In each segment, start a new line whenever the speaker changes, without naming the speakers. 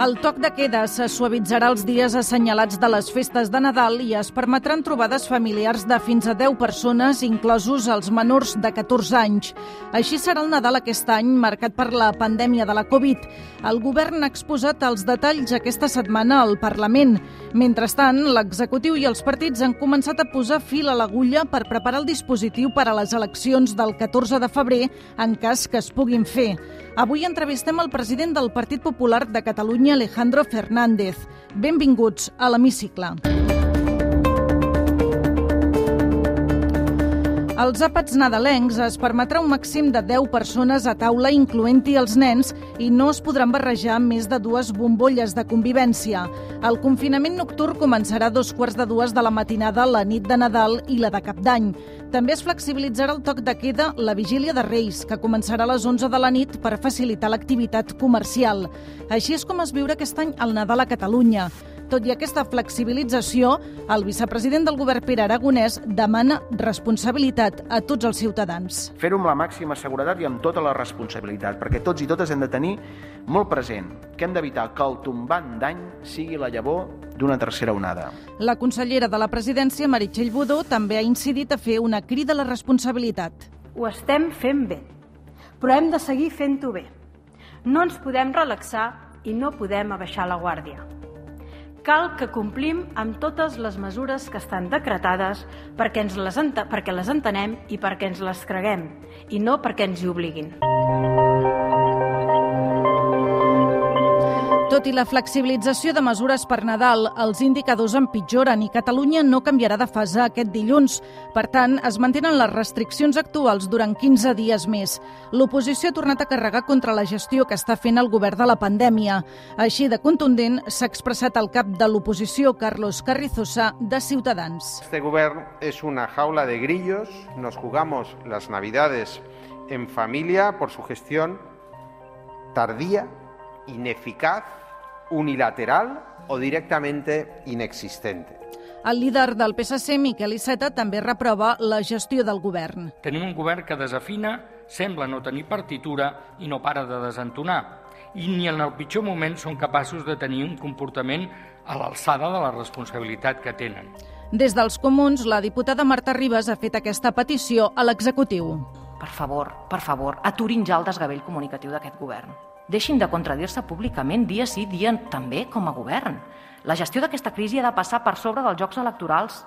El toc de queda se suavitzarà els dies assenyalats de les festes de Nadal i es permetran trobades familiars de fins a 10 persones, inclosos els menors de 14 anys. Així serà el Nadal aquest any, marcat per la pandèmia de la Covid. El govern ha exposat els detalls aquesta setmana al Parlament. Mentrestant, l'executiu i els partits han començat a posar fil a l'agulla per preparar el dispositiu per a les eleccions del 14 de febrer, en cas que es puguin fer. Avui entrevistem el president del Partit Popular de Catalunya, Alejandro Fernández. Benvinguts a l'Hemicicle. Als àpats nadalencs es permetrà un màxim de 10 persones a taula, incloent-hi els nens, i no es podran barrejar més de dues bombolles de convivència. El confinament nocturn començarà dos quarts de dues de la matinada, la nit de Nadal i la de Cap d'Any. També es flexibilitzarà el toc de queda la vigília de Reis, que començarà a les 11 de la nit per facilitar l'activitat comercial. Així és com es viurà aquest any el Nadal a Catalunya. Tot i aquesta flexibilització, el vicepresident del govern Pere Aragonès demana responsabilitat a tots els ciutadans.
Fer-ho amb la màxima seguretat i amb tota la responsabilitat, perquè tots i totes hem de tenir molt present que hem d'evitar que el tombant d'any sigui la llavor d'una tercera onada.
La consellera de la presidència, Meritxell Budó, també ha incidit a fer una crida a la responsabilitat.
Ho estem fent bé, però hem de seguir fent-ho bé. No ens podem relaxar i no podem abaixar la guàrdia. Cal que complim amb totes les mesures que estan decretades perquè, ens les, perquè les entenem i perquè ens les creguem, i no perquè ens hi obliguin.
Tot i la flexibilització de mesures per Nadal, els indicadors empitjoren i Catalunya no canviarà de fase aquest dilluns. Per tant, es mantenen les restriccions actuals durant 15 dies més. L'oposició ha tornat a carregar contra la gestió que està fent el govern de la pandèmia. Així de contundent s'ha expressat el cap de l'oposició, Carlos Carrizosa, de Ciutadans.
Este govern es una jaula de grillos. Nos jugamos las navidades en familia por su gestión tardía, ineficaz unilateral o directamente inexistente.
El líder del PSC, Miquel Iceta, també reprova la gestió del govern.
Tenim un govern que desafina, sembla no tenir partitura i no para de desentonar. I ni en el pitjor moment són capaços de tenir un comportament a l'alçada de la responsabilitat que tenen.
Des dels comuns, la diputada Marta Ribas ha fet aquesta petició a l'executiu.
Per favor, per favor, aturin ja el desgavell comunicatiu d'aquest govern. Deixin de contradir-se públicament dia sí, dia també com a govern. La gestió d'aquesta crisi ha de passar per sobre dels jocs electorals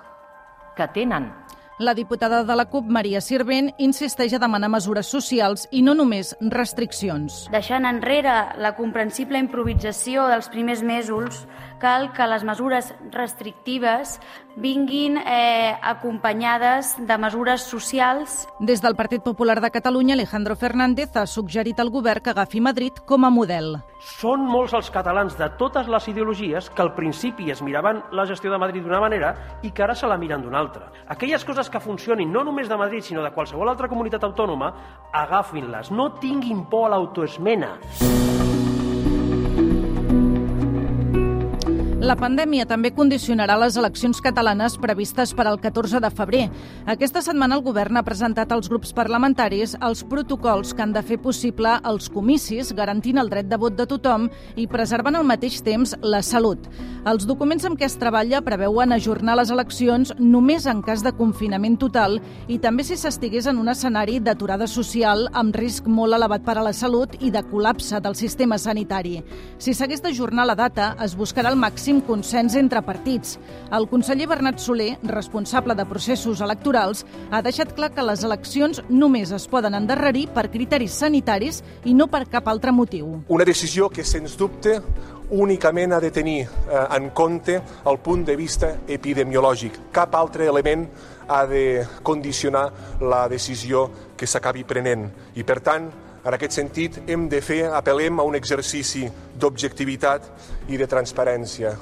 que tenen.
La diputada de la CUP, Maria Sirvent, insisteix a demanar mesures socials i no només restriccions.
Deixant enrere la comprensible improvisació dels primers mesos, cal que les mesures restrictives vinguin eh, acompanyades de mesures socials.
Des del Partit Popular de Catalunya, Alejandro Fernández ha suggerit al govern que agafi Madrid com a model.
Són molts els catalans de totes les ideologies que al principi es miraven la gestió de Madrid d'una manera i que ara se la miren d'una altra. Aquelles coses que funcionin no només de Madrid, sinó de qualsevol altra comunitat autònoma, agafin-les. No tinguin por a l'autoesmena.
La pandèmia també condicionarà les eleccions catalanes previstes per al 14 de febrer. Aquesta setmana el govern ha presentat als grups parlamentaris els protocols que han de fer possible els comicis, garantint el dret de vot de tothom i preservant al mateix temps la salut. Els documents amb què es treballa preveuen ajornar les eleccions només en cas de confinament total i també si s'estigués en un escenari d'aturada social amb risc molt elevat per a la salut i de col·lapse del sistema sanitari. Si s'hagués d'ajornar la data, es buscarà el màxim màxim consens entre partits. El conseller Bernat Soler, responsable de processos electorals, ha deixat clar que les eleccions només es poden endarrerir per criteris sanitaris i no per cap altre motiu.
Una decisió que, sens dubte, únicament ha de tenir eh, en compte el punt de vista epidemiològic. Cap altre element ha de condicionar la decisió que s'acabi prenent. I, per tant, en aquest sentit, hem de fer, apel·lem a un exercici d'objectivitat i de transparència.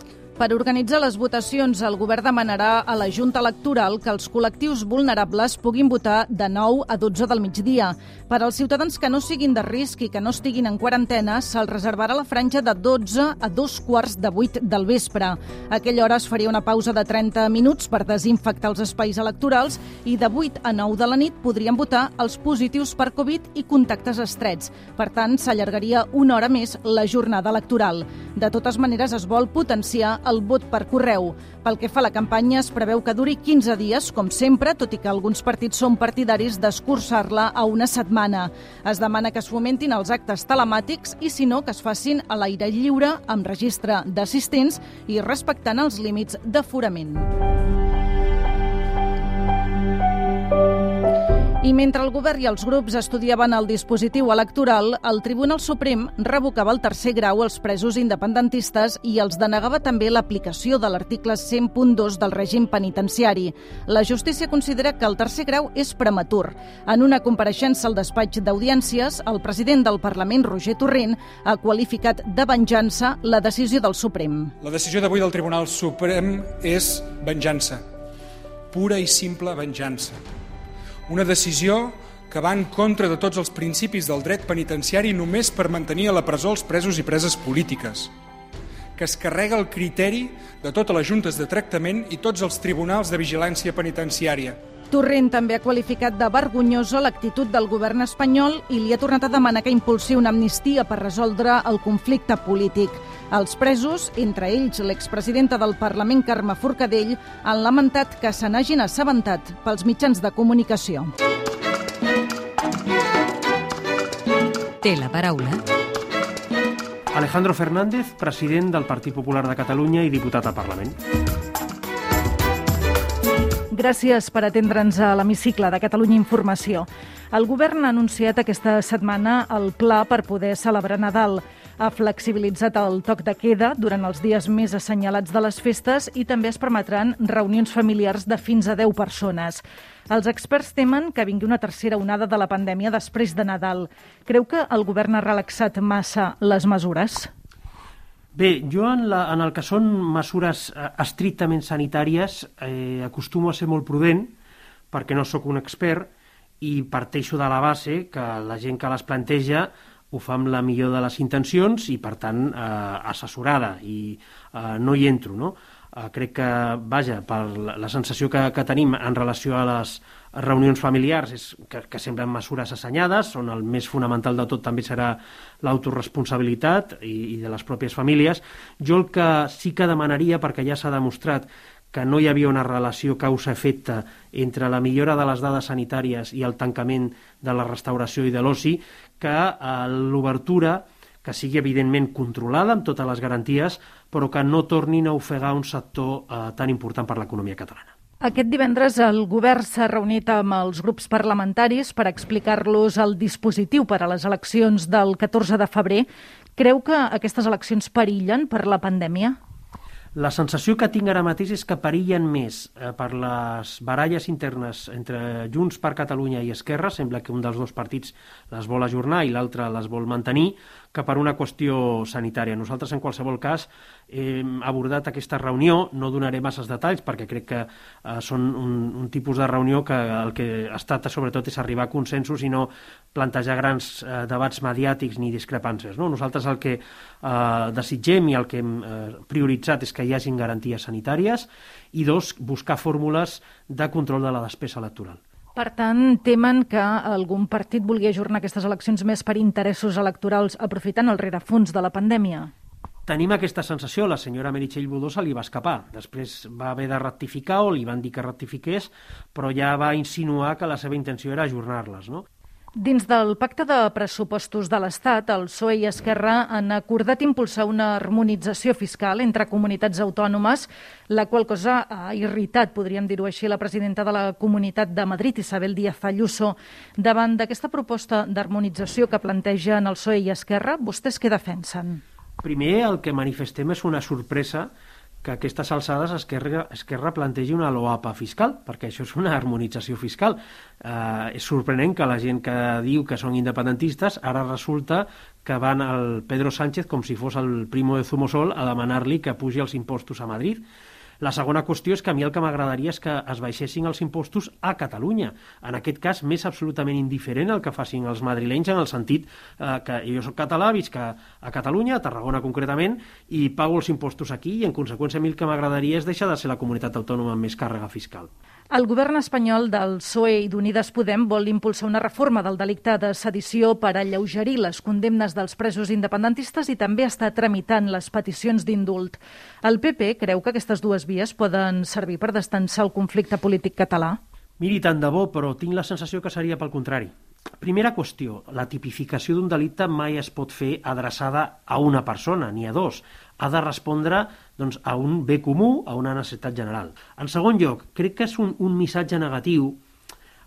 Per organitzar les votacions, el govern demanarà a la Junta Electoral que els col·lectius vulnerables puguin votar de 9 a 12 del migdia. Per als ciutadans que no siguin de risc i que no estiguin en quarantena, se'ls reservarà la franja de 12 a 2 quarts de 8 del vespre. A aquella hora es faria una pausa de 30 minuts per desinfectar els espais electorals i de 8 a 9 de la nit podrien votar els positius per Covid i contactes estrets. Per tant, s'allargaria una hora més la jornada electoral. De totes maneres, es vol potenciar vot per correu. Pel que fa a la campanya, es preveu que duri 15 dies, com sempre, tot i que alguns partits són partidaris d'escurçar-la a una setmana. Es demana que es fomentin els actes telemàtics i, si no, que es facin a l'aire lliure, amb registre d'assistents i respectant els límits d'aforament. Mentre el govern i els grups estudiaven el dispositiu electoral, el Tribunal Suprem revocava el tercer grau als presos independentistes i els denegava també l'aplicació de l'article 100.2 del règim penitenciari. La justícia considera que el tercer grau és prematur. En una compareixença al despatx d'audiències, el president del Parlament, Roger Torrent, ha qualificat de venjança la decisió del Suprem.
La decisió d'avui del Tribunal Suprem és venjança, pura i simple venjança una decisió que va en contra de tots els principis del dret penitenciari només per mantenir a la presó els presos i preses polítiques, que es carrega el criteri de totes les juntes de tractament i tots els tribunals de vigilància penitenciària.
Torrent també ha qualificat de vergonyosa l'actitud del govern espanyol i li ha tornat a demanar que impulsi una amnistia per resoldre el conflicte polític. Els presos, entre ells l'expresidenta del Parlament Carme Forcadell, han lamentat que se n'hagin assabentat pels mitjans de comunicació.
Té la paraula
Alejandro Fernández, president del Partit Popular de Catalunya i diputat al Parlament.
Gràcies per atendre'ns a l'hemicicle de Catalunya Informació. El govern ha anunciat aquesta setmana el pla per poder celebrar Nadal. Ha flexibilitzat el toc de queda durant els dies més assenyalats de les festes i també es permetran reunions familiars de fins a 10 persones. Els experts temen que vingui una tercera onada de la pandèmia després de Nadal. Creu que el govern ha relaxat massa les mesures?
Bé, jo en, la, en el que són mesures eh, estrictament sanitàries eh, acostumo a ser molt prudent perquè no sóc un expert i parteixo de la base que la gent que les planteja ho fa amb la millor de les intencions i, per tant, eh, assessorada i eh, no hi entro, no? Eh, crec que, vaja, per la, la sensació que, que tenim en relació a les, reunions familiars és que, que semblen mesures assenyades, on el més fonamental de tot també serà l'autoresponsabilitat i, i de les pròpies famílies. Jo el que sí que demanaria, perquè ja s'ha demostrat que no hi havia una relació causa-efecte entre la millora de les dades sanitàries i el tancament de la restauració i de l'oci, que eh, l'obertura que sigui evidentment controlada amb totes les garanties, però que no tornin a ofegar un sector eh, tan important per l'economia catalana.
Aquest divendres el govern s'ha reunit amb els grups parlamentaris per explicar-los el dispositiu per a les eleccions del 14 de febrer. Creu que aquestes eleccions perillen per la pandèmia?
La sensació que tinc ara mateix és que perillen més eh, per les baralles internes entre Junts per Catalunya i Esquerra, sembla que un dels dos partits les vol ajornar i l'altre les vol mantenir, que per una qüestió sanitària. Nosaltres, en qualsevol cas, hem abordat aquesta reunió, no donaré masses detalls perquè crec que eh, són un, un tipus de reunió que el que es tracta sobretot és arribar a consensos i no plantejar grans eh, debats mediàtics ni discrepàncies. No? Nosaltres el que eh, desitgem i el que hem eh, prioritzat és que hi hagin garanties sanitàries i dos, buscar fórmules de control de la despesa electoral.
Per tant, temen que algun partit vulgui ajornar aquestes eleccions més per interessos electorals aprofitant el rerefons de la pandèmia?
Tenim aquesta sensació, la senyora Meritxell Budó se li va escapar. Després va haver de rectificar o li van dir que rectifiqués, però ja va insinuar que la seva intenció era ajornar-les. No?
Dins del pacte de pressupostos de l'Estat, el PSOE i Esquerra han acordat impulsar una harmonització fiscal entre comunitats autònomes, la qual cosa ha irritat, podríem dir-ho així, la presidenta de la Comunitat de Madrid, Isabel Díaz Ayuso. Davant d'aquesta proposta d'harmonització que plantegen el PSOE i Esquerra, vostès què defensen?
Primer, el que manifestem és una sorpresa que aquestes alçades Esquerra, Esquerra plantegi una loapa fiscal, perquè això és una harmonització fiscal. Eh, és sorprenent que la gent que diu que són independentistes ara resulta que van al Pedro Sánchez com si fos el primo de Zumosol a demanar-li que pugi els impostos a Madrid. La segona qüestió és que a mi el que m'agradaria és que es baixessin els impostos a Catalunya. En aquest cas, més absolutament indiferent el que facin els madrilenys en el sentit eh, que jo soc català, visc a, a Catalunya, a Tarragona concretament, i pago els impostos aquí i en conseqüència a mi el que m'agradaria és deixar de ser la comunitat autònoma amb més càrrega fiscal.
El govern espanyol del PSOE i d'Unides Podem vol impulsar una reforma del delicte de sedició per alleugerir les condemnes dels presos independentistes i també està tramitant les peticions d'indult. El PP creu que aquestes dues vies poden servir per destensar el conflicte polític català?
Miri, tant de bo, però tinc la sensació que seria pel contrari. Primera qüestió, la tipificació d'un delicte mai es pot fer adreçada a una persona, ni a dos. Ha de respondre doncs, a un bé comú, a una necessitat general. En segon lloc, crec que és un, un missatge negatiu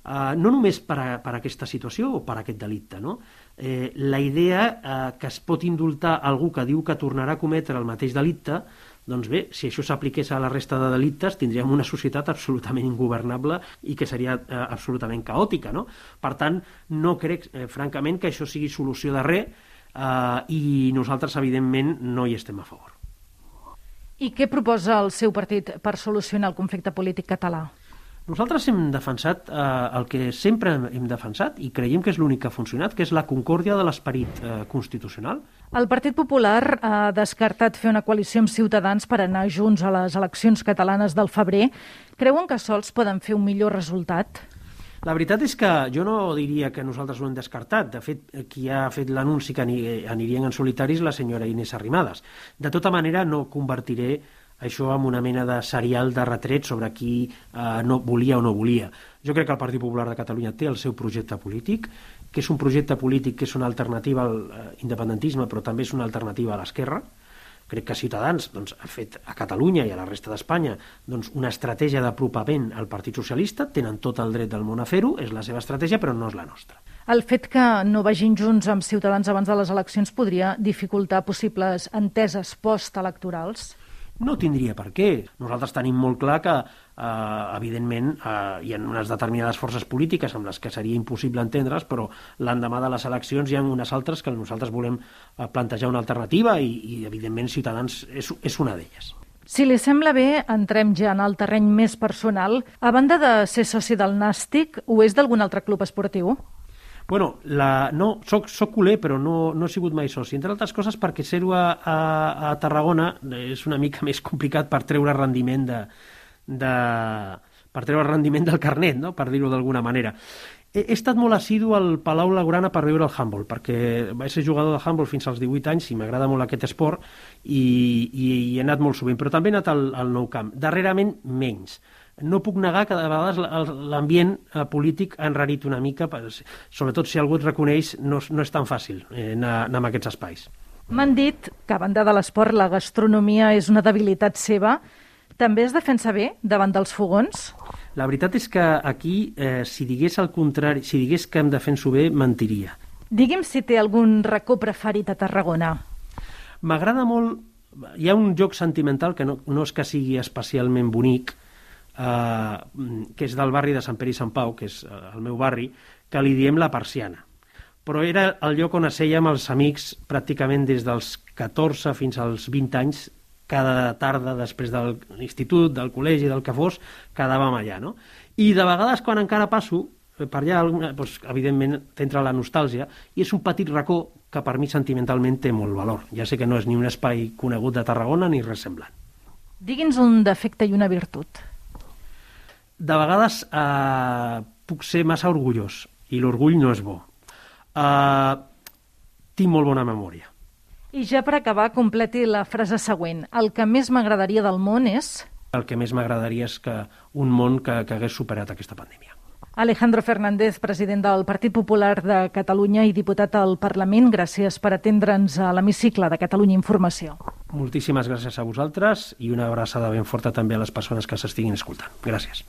eh, no només per a, per a aquesta situació o per a aquest delicte. No? Eh, la idea eh, que es pot indultar algú que diu que tornarà a cometre el mateix delicte doncs bé, si això s'apliqués a la resta de delictes, tindríem una societat absolutament ingovernable i que seria eh, absolutament caòtica. No? Per tant, no crec, eh, francament, que això sigui solució de res eh, i nosaltres, evidentment, no hi estem a favor.
I què proposa el seu partit per solucionar el conflicte polític català?
Nosaltres hem defensat eh, el que sempre hem defensat i creiem que és l'únic que ha funcionat, que és la concòrdia de l'esperit eh, constitucional.
El Partit Popular ha descartat fer una coalició amb Ciutadans per anar junts a les eleccions catalanes del febrer. Creuen que sols poden fer un millor resultat?
La veritat és que jo no diria que nosaltres ho hem descartat. De fet, qui ha fet l'anunci que anirien en solitaris la senyora Inés Arrimadas. De tota manera, no convertiré això amb una mena de serial de retret sobre qui eh, no volia o no volia. Jo crec que el Partit Popular de Catalunya té el seu projecte polític, que és un projecte polític que és una alternativa al eh, independentisme, però també és una alternativa a l'esquerra. Crec que Ciutadans doncs, ha fet a Catalunya i a la resta d'Espanya doncs, una estratègia d'apropament al Partit Socialista, tenen tot el dret del món a fer-ho, és la seva estratègia, però no és la nostra.
El fet que no vagin junts amb Ciutadans abans de les eleccions podria dificultar possibles enteses postelectorals?
No tindria per què. Nosaltres tenim molt clar que, eh, evidentment, eh, hi ha unes determinades forces polítiques amb les que seria impossible entendre's, però l'endemà de les eleccions hi ha unes altres que nosaltres volem eh, plantejar una alternativa i, i evidentment, Ciutadans és, és una d'elles.
Si li sembla bé, entrem ja en el terreny més personal. A banda de ser soci del Nàstic, ho és d'algun altre club esportiu?
Bueno, la, no, soc, soc culer, però no, no he sigut mai soci. Entre altres coses perquè ser-ho a, a, a Tarragona és una mica més complicat per treure rendiment de, de, per treure rendiment del carnet, no? per dir-ho d'alguna manera. He, he estat molt assidu al Palau Laurana per veure el handball, perquè vaig ser jugador de handball fins als 18 anys i m'agrada molt aquest esport i, i, i he anat molt sovint, però també he anat al, al Nou Camp. Darrerament, menys no puc negar que de vegades l'ambient eh, polític ha enrarit una mica, sobretot si algú et reconeix, no, no és tan fàcil eh, anar, anar a aquests espais.
M'han dit que, a banda de l'esport, la gastronomia és una debilitat seva. També es defensa bé davant dels fogons?
La veritat és que aquí, eh, si digués el contrari, si digués que em defenso bé, mentiria.
Digui'm si té algun racó preferit a Tarragona.
M'agrada molt... Hi ha un joc sentimental que no, no és que sigui especialment bonic, eh, que és del barri de Sant Pere i Sant Pau, que és eh, el meu barri, que li diem la persiana. Però era el lloc on assèiem els amics pràcticament des dels 14 fins als 20 anys, cada tarda després de l'institut, del col·legi, del que fos, quedàvem allà, no? I de vegades quan encara passo eh, per allà, doncs, evidentment, t'entra la nostàlgia, i és un petit racó que per mi sentimentalment té molt valor. Ja sé que no és ni un espai conegut de Tarragona ni res semblant.
Digui'ns un defecte i una virtut
de vegades eh, puc ser massa orgullós i l'orgull no és bo. Eh, tinc molt bona memòria.
I ja per acabar, completi la frase següent. El que més m'agradaria del món és...
El que més m'agradaria és que un món que, que hagués superat aquesta pandèmia.
Alejandro Fernández, president del Partit Popular de Catalunya i diputat al Parlament, gràcies per atendre'ns a l'hemicicle de Catalunya Informació.
Moltíssimes gràcies a vosaltres i una abraçada ben forta també a les persones que s'estiguin escoltant. Gràcies.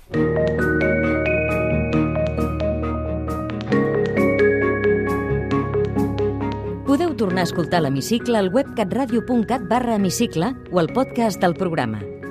Podeu tornar a escoltar l'hemicicle al web catradio.cat barra hemicicle o al podcast del programa.